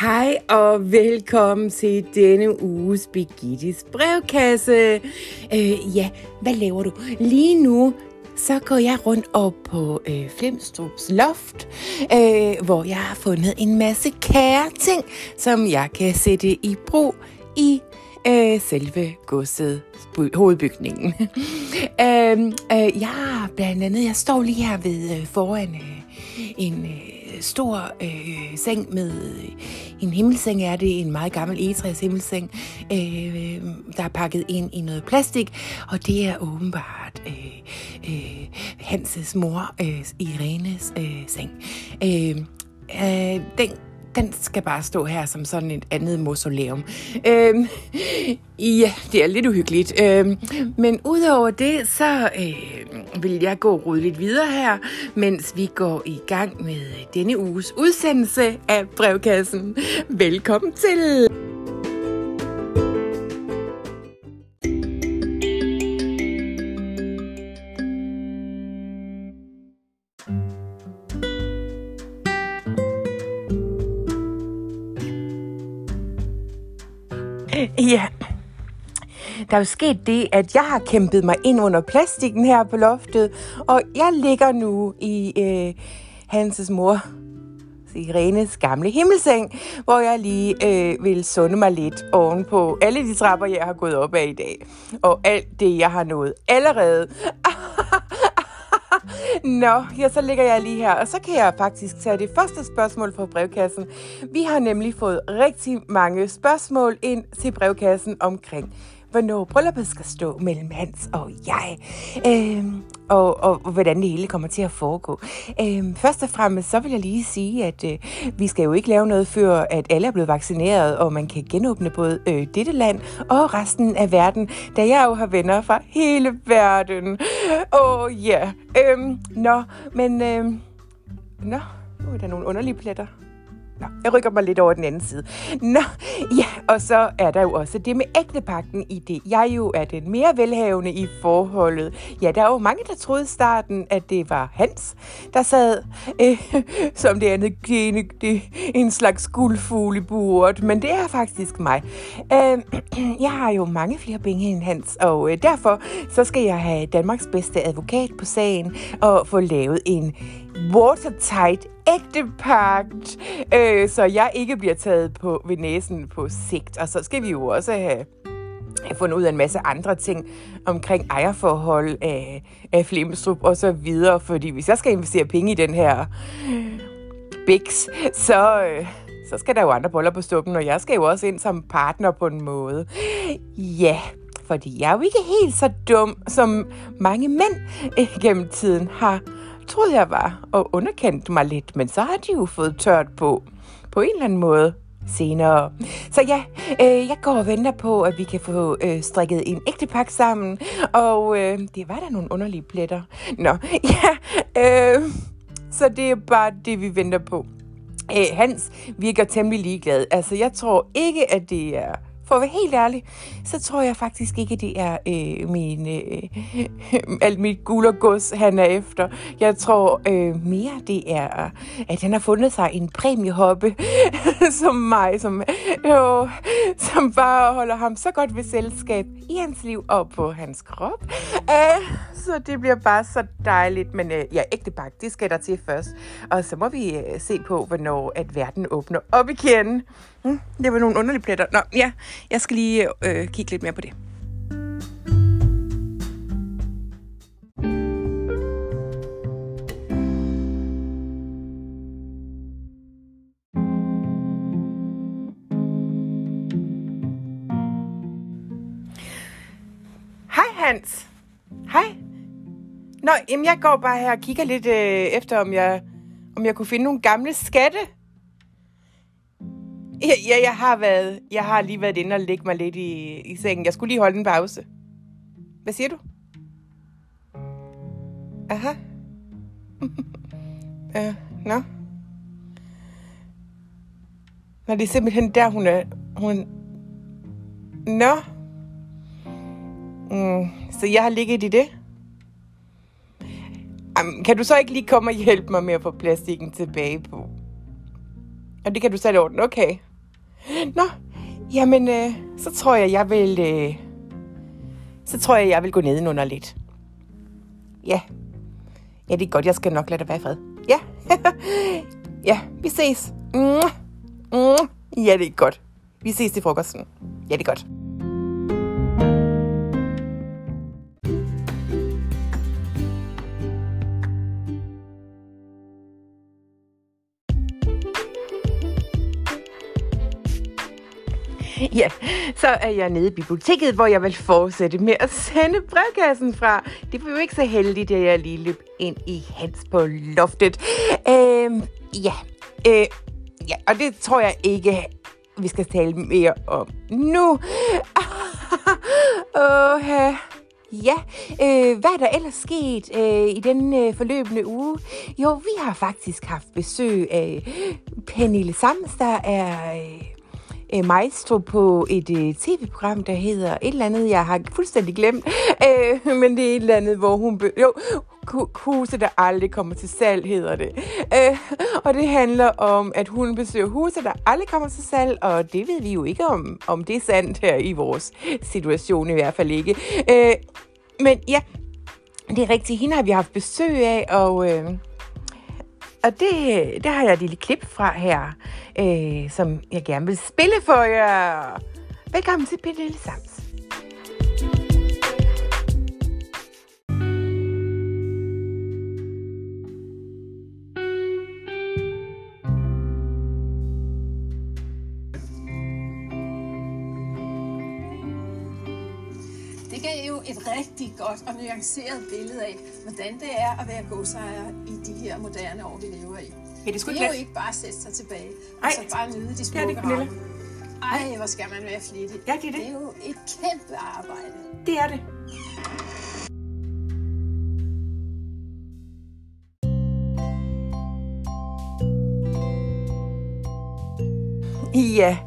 Hej og velkommen til denne uges Birgittis brevkasse. Øh, ja, hvad laver du? Lige nu, så går jeg rundt op på øh, Flemstrups loft, øh, hvor jeg har fundet en masse kære ting, som jeg kan sætte i brug i øh, selve godset hovedbygningen. Øhm, øh, øh, jeg blandt andet, jeg står lige her ved øh, foran øh, en øh, Øh, stor øh, seng med øh, en himmelseng er det, en meget gammel egetræs himmelseng, øh, der er pakket ind i noget plastik, og det er åbenbart øh, øh, Hanses mor, øh, Irenes øh, seng. Øh, øh, den den skal bare stå her som sådan et andet mausoleum. Øhm, ja, det er lidt uhyggeligt. Øhm, men udover det, så øh, vil jeg gå roligt lidt videre her, mens vi går i gang med denne uges udsendelse af brevkassen. Velkommen til! Der er jo sket det, at jeg har kæmpet mig ind under plastikken her på loftet, og jeg ligger nu i øh, Hanses mor, Irenes gamle himmelseng, hvor jeg lige øh, vil sunde mig lidt oven på alle de trapper, jeg har gået op af i dag, og alt det, jeg har nået allerede. Nå, ja, så ligger jeg lige her, og så kan jeg faktisk tage det første spørgsmål fra brevkassen. Vi har nemlig fået rigtig mange spørgsmål ind til brevkassen omkring hvornår brylluppet skal stå mellem Hans og jeg, øhm, og, og, og hvordan det hele kommer til at foregå. Øhm, først og fremmest så vil jeg lige sige, at øh, vi skal jo ikke lave noget før, at alle er blevet vaccineret, og man kan genåbne både øh, dette land og resten af verden, da jeg jo har venner fra hele verden. Åh oh, ja, yeah. øhm, nå, men øhm, nå, nu er der nogle underlige pletter. Nå, jeg rykker mig lidt over den anden side. Nå, ja, og så er der jo også det med ægtepakten i det. Jeg jo er den mere velhavende i forholdet. Ja, der er jo mange, der troede i starten, at det var Hans, der sad øh, som det andet gene, det, en slags guldfugle i buret, men det er faktisk mig. Øh, jeg har jo mange flere penge end Hans, og øh, derfor så skal jeg have Danmarks bedste advokat på sagen og få lavet en watertight ægtepagt, øh, så jeg ikke bliver taget på ved næsen på sigt. Og så skal vi jo også have, have fundet ud af en masse andre ting omkring ejerforhold øh, af, af Flemstrup og så videre, fordi hvis jeg skal investere penge i den her Bix, så, øh, så skal der jo andre boller på stuppen, og jeg skal jo også ind som partner på en måde. Ja, fordi jeg er jo ikke helt så dum, som mange mænd øh, gennem tiden har troede jeg var, og underkendte mig lidt, men så har de jo fået tørt på, på en eller anden måde senere. Så ja, øh, jeg går og venter på, at vi kan få øh, strikket en ægte pakke sammen, og øh, det var da nogle underlige pletter. Nå, ja, øh, så det er bare det, vi venter på. Øh, Hans virker temmelig ligeglad. Altså, jeg tror ikke, at det er for at være helt ærlig, så tror jeg faktisk ikke, det er øh, min, øh, alt mit guld og gods, han er efter. Jeg tror øh, mere, det er, at han har fundet sig en præmiehoppe, som mig, som, øh, som bare holder ham så godt ved selskab i hans liv og på hans krop. Uh, så det bliver bare så dejligt. Men uh, ja, ægte bak, det skal der til først. Og så må vi uh, se på, hvornår at verden åbner op igen. Mm, det var nogle underlige pletter. Nå, ja, jeg skal lige uh, kigge lidt mere på det. Hans. Hej. Nå, jamen jeg går bare her og kigger lidt øh, efter, om jeg, om jeg kunne finde nogle gamle skatte. Ja, ja, jeg har været, jeg har lige været inde og lægge mig lidt i, i sengen. Jeg skulle lige holde en pause. Hvad siger du? Aha. ja, øh, nå. Nå, det er simpelthen der, hun er... Hun... Nå. Mm, så jeg har ligget i det? Jamen, kan du så ikke lige komme og hjælpe mig med at få plastikken tilbage på? Og det kan du selv ordne, okay. Nå, jamen, øh, så tror jeg, jeg vil... Øh, så tror jeg, jeg vil gå ned lidt. Ja. Ja, det er godt. Jeg skal nok lade dig være i fred. Ja. ja, vi ses. Mm. Mm. Ja, det er godt. Vi ses til frokosten. Ja, det er godt. Så er jeg nede i biblioteket, hvor jeg vil fortsætte med at sende brevkassen fra. Det var jo ikke så heldigt, at jeg lige løb ind i hans på loftet. Øhm, ja, øh, ja, og det tror jeg ikke, vi skal tale mere om nu. Åh, Ja, øh, hvad er der ellers sket øh, i den øh, forløbende uge? Jo, vi har faktisk haft besøg af Pernille Sams, der er øh, øh, maestro på et øh, tv-program, der hedder et eller andet, jeg har fuldstændig glemt, øh, men det er et eller andet, hvor hun... Be- jo, huse, der aldrig kommer til salg, hedder det. Øh, og det handler om, at hun besøger huse, der aldrig kommer til salg, og det ved vi jo ikke, om, om det er sandt her i vores situation, i hvert fald ikke. Øh, men ja, det er rigtigt. Hende har vi haft besøg af, og... Øh, og det, det har jeg et lille klip fra her, øh, som jeg gerne vil spille for jer. Velkommen til Pernille Sams. Godt og nuanceret billede af, hvordan det er at være godsejer i de her moderne år, vi lever i. Ja, det, det er jo ikke bare at sætte sig tilbage Ej, og så bare nyde de smukke rammer. Ej, hvor skal man være flittig. Ja, det er det. Det er jo et kæmpe arbejde. Det er det. Ja,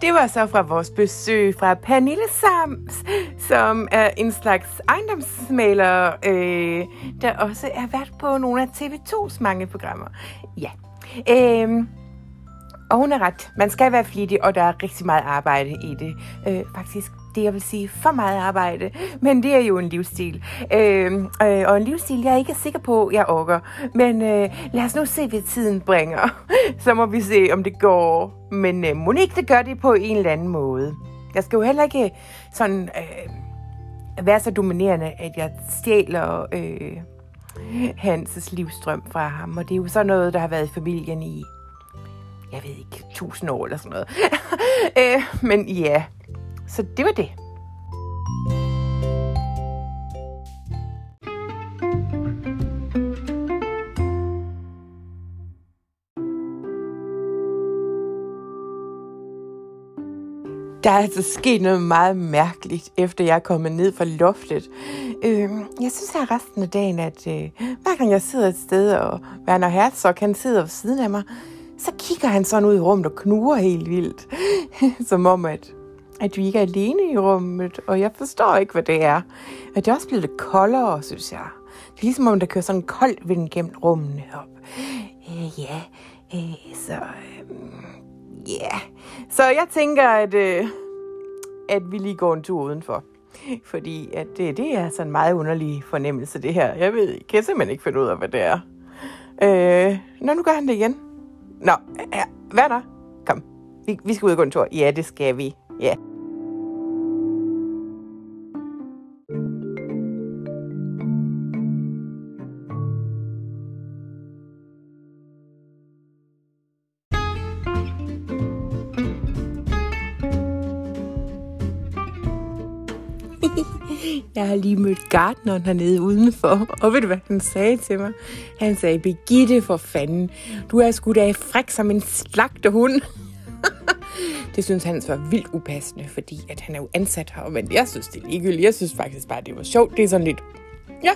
det var så fra vores besøg fra Pernille Sams, som er en slags ejendomsmaler, øh, der også er vært på nogle af TV2's mange programmer. Ja, øh, og hun er ret. Man skal være flittig, og der er rigtig meget arbejde i det. Øh, faktisk, det jeg vil sige, for meget arbejde. Men det er jo en livsstil. Øh, øh, og en livsstil, jeg er ikke sikker på, jeg orker. Men øh, lad os nu se, hvad tiden bringer. Så må vi se, om det går. Men øh, Monique, det gør det på en eller anden måde. Jeg skal jo heller ikke øh, sådan øh, være så dominerende, at jeg stjæler øh, Hans livstrøm fra ham. Og det er jo sådan noget, der har været i familien i jeg ved ikke, tusind år eller sådan noget. øh, men ja, så det var det. Der er altså sket noget meget mærkeligt, efter jeg er kommet ned fra loftet. Øh, jeg synes her resten af dagen, at øh, hver gang jeg sidder et sted, og Werner Herzog kan sidde ved siden af mig, så kigger han sådan ud i rummet og knurrer helt vildt. Som om, at, at vi ikke er alene i rummet, og jeg forstår ikke, hvad det er. Men det er også blevet lidt koldere, synes jeg. Det er ligesom om, der kører sådan en kold vind gennem rummene op. Øh, ja, øh, så... Øh, ja. Yeah. Så jeg tænker, at, øh, at vi lige går en tur udenfor. Fordi at det, det er sådan en meget underlig fornemmelse, det her. Jeg ved, kan jeg simpelthen ikke finde ud af, hvad det er. Øh, nå, nu gør han det igen. Nå, ja, hvad er der? Kom, vi, vi skal ud og gå en tur. Ja, det skal vi. Ja. Jeg har lige mødt gartneren hernede udenfor, og ved du hvad han sagde til mig? Han sagde, Birgitte for fanden, du er sgu da fræk som en slagterhund. det synes han var vildt upassende, fordi at han er jo ansat her, men jeg synes det er ligegyldigt. Jeg synes faktisk bare, det var sjovt. Det er sådan lidt, ja,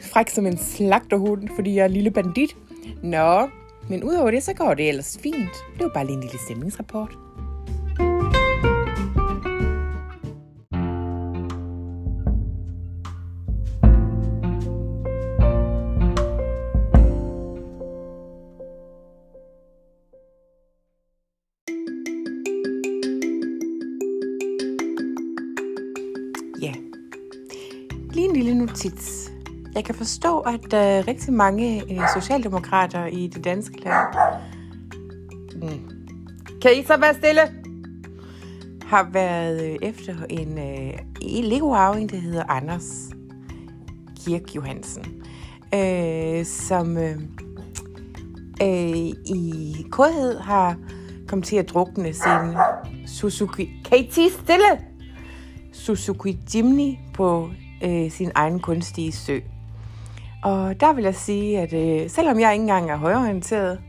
fræk som en slagterhund, fordi jeg er en lille bandit. Nå, men udover det, så går det ellers fint. Det var bare lige en lille stemningsrapport. Tit. Jeg kan forstå, at der er rigtig mange øh, socialdemokrater i det danske land. Mm. Kan I så være stille? Har været øh, efter en øh, Lego-arving, der hedder Anders Kirk Johansen, øh, som øh, øh, i kodhed har kommet til at drukne sin Suzuki... Kan I stille? Suzuki Jimny på øh, sin egen kunstige sø. Og der vil jeg sige, at øh, selvom jeg ikke engang er højorienteret,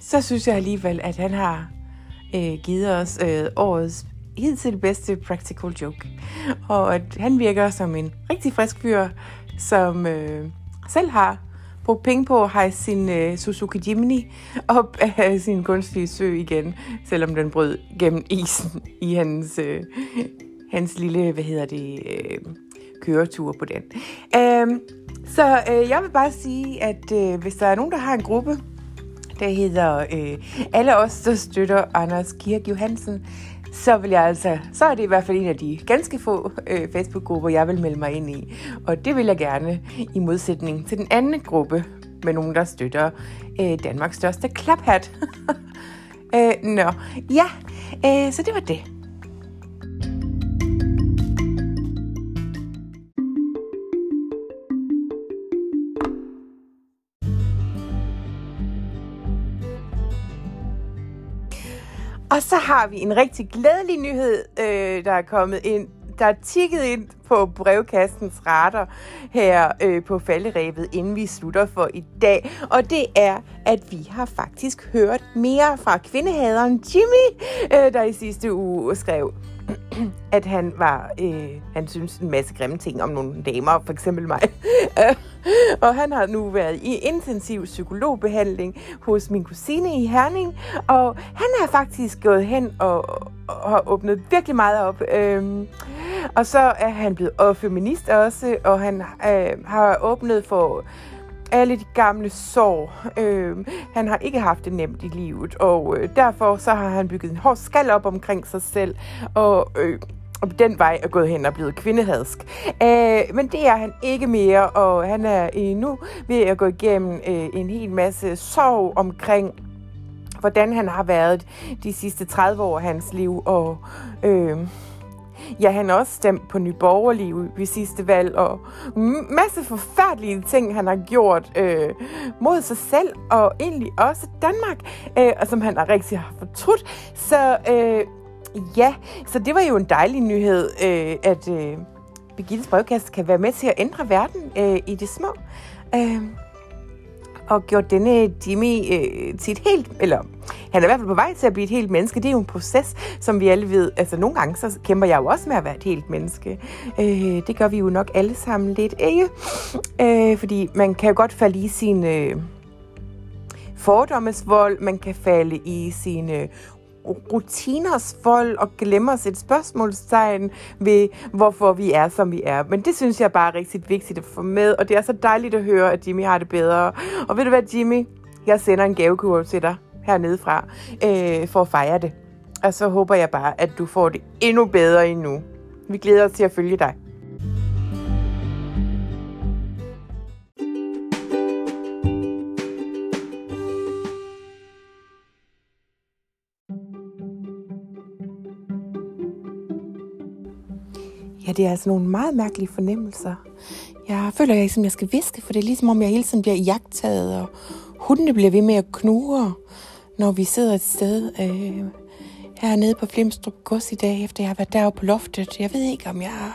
så synes jeg alligevel, at han har øh, givet os øh, årets hidtil bedste practical joke. Og at han virker som en rigtig frisk fyr, som øh, selv har brugt penge på at hejse sin øh, Suzuki Jimny op af sin kunstige sø igen, selvom den brød gennem isen i hans, øh, hans lille, hvad hedder det, øh, køretur på den. Øh, så øh, jeg vil bare sige, at øh, hvis der er nogen, der har en gruppe, der hedder øh, Alle os, der støtter Anders Kirk Johansen, så vil jeg altså, så er det i hvert fald en af de ganske få øh, Facebook-grupper, jeg vil melde mig ind i. Og det vil jeg gerne i modsætning til den anden gruppe med nogen, der støtter øh, Danmarks største klaphat. øh, nå, ja, øh, så det var det. Og så har vi en rigtig glædelig nyhed, øh, der er kommet ind der er tikket ind på brevkastens retter her øh, på falderæbet, inden vi slutter for i dag. Og det er, at vi har faktisk hørt mere fra kvindehaderen Jimmy, øh, der i sidste uge skrev, at han var, øh, han synes en masse grimme ting om nogle damer, for eksempel mig. og han har nu været i intensiv psykologbehandling hos min kusine i Herning, og han er faktisk gået hen og, og har åbnet virkelig meget op. Øhm, og så er han blevet feminist også, og han øh, har åbnet for alle de gamle sår. Øh, han har ikke haft det nemt i livet, og øh, derfor så har han bygget en hård skal op omkring sig selv, og øh, og den vej er gået hen og blevet kvindehadsk. Øh, men det er han ikke mere, og han er øh, nu ved at gå igennem øh, en hel masse sorg omkring hvordan han har været de sidste 30 år af hans liv, og øh, Ja, han har også stemt på Nyborgerlige ved sidste valg, og masse forfærdelige ting, han har gjort øh, mod sig selv, og egentlig også Danmark, øh, og som han har rigtig har fortrudt. Så øh, ja, så det var jo en dejlig nyhed, øh, at øh, Birgittes brevkasse kan være med til at ændre verden øh, i det små. Øh, og gjort denne Jimmy øh, til et helt, eller han er i hvert fald på vej til at blive et helt menneske. Det er jo en proces, som vi alle ved. Altså nogle gange, så kæmper jeg jo også med at være et helt menneske. Øh, det gør vi jo nok alle sammen lidt, ikke? Øh, fordi man kan jo godt falde i sin øh, fordommesvold, man kan falde i sine øh, rutiners vold og glemmer sit spørgsmålstegn ved, hvorfor vi er, som vi er. Men det synes jeg bare er rigtig vigtigt at få med, og det er så dejligt at høre, at Jimmy har det bedre. Og ved du hvad, Jimmy? Jeg sender en gavekurve til dig hernede fra øh, for at fejre det. Og så håber jeg bare, at du får det endnu bedre endnu. Vi glæder os til at følge dig. Ja, det er altså nogle meget mærkelige fornemmelser. Jeg føler, jeg, som jeg skal viske, for det er ligesom om, jeg hele tiden bliver jagtaget, og hundene bliver ved med at knurre, når vi sidder et sted øh, hernede på Flimstrup Gods i dag, efter jeg har været deroppe på loftet. Jeg ved ikke, om jeg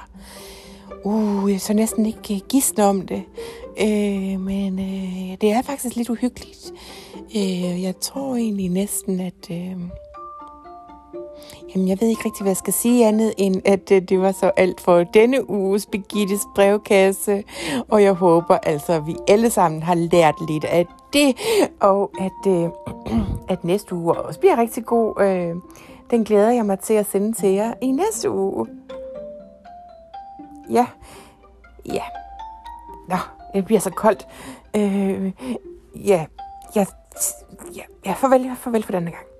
Uh, jeg så næsten ikke øh, gidsne om det. Øh, men øh, det er faktisk lidt uhyggeligt. Øh, jeg tror egentlig næsten, at... Øh, Jamen, jeg ved ikke rigtig, hvad jeg skal sige andet, end at øh, det var så alt for denne uges Begittes brevkasse. Og jeg håber altså, at vi alle sammen har lært lidt af det, og at, øh, at næste uge også bliver rigtig god. Øh, den glæder jeg mig til at sende til jer i næste uge. Ja, ja. Nå, det bliver så koldt. Øh, ja, ja, ja, ja, farvel, farvel for denne gang.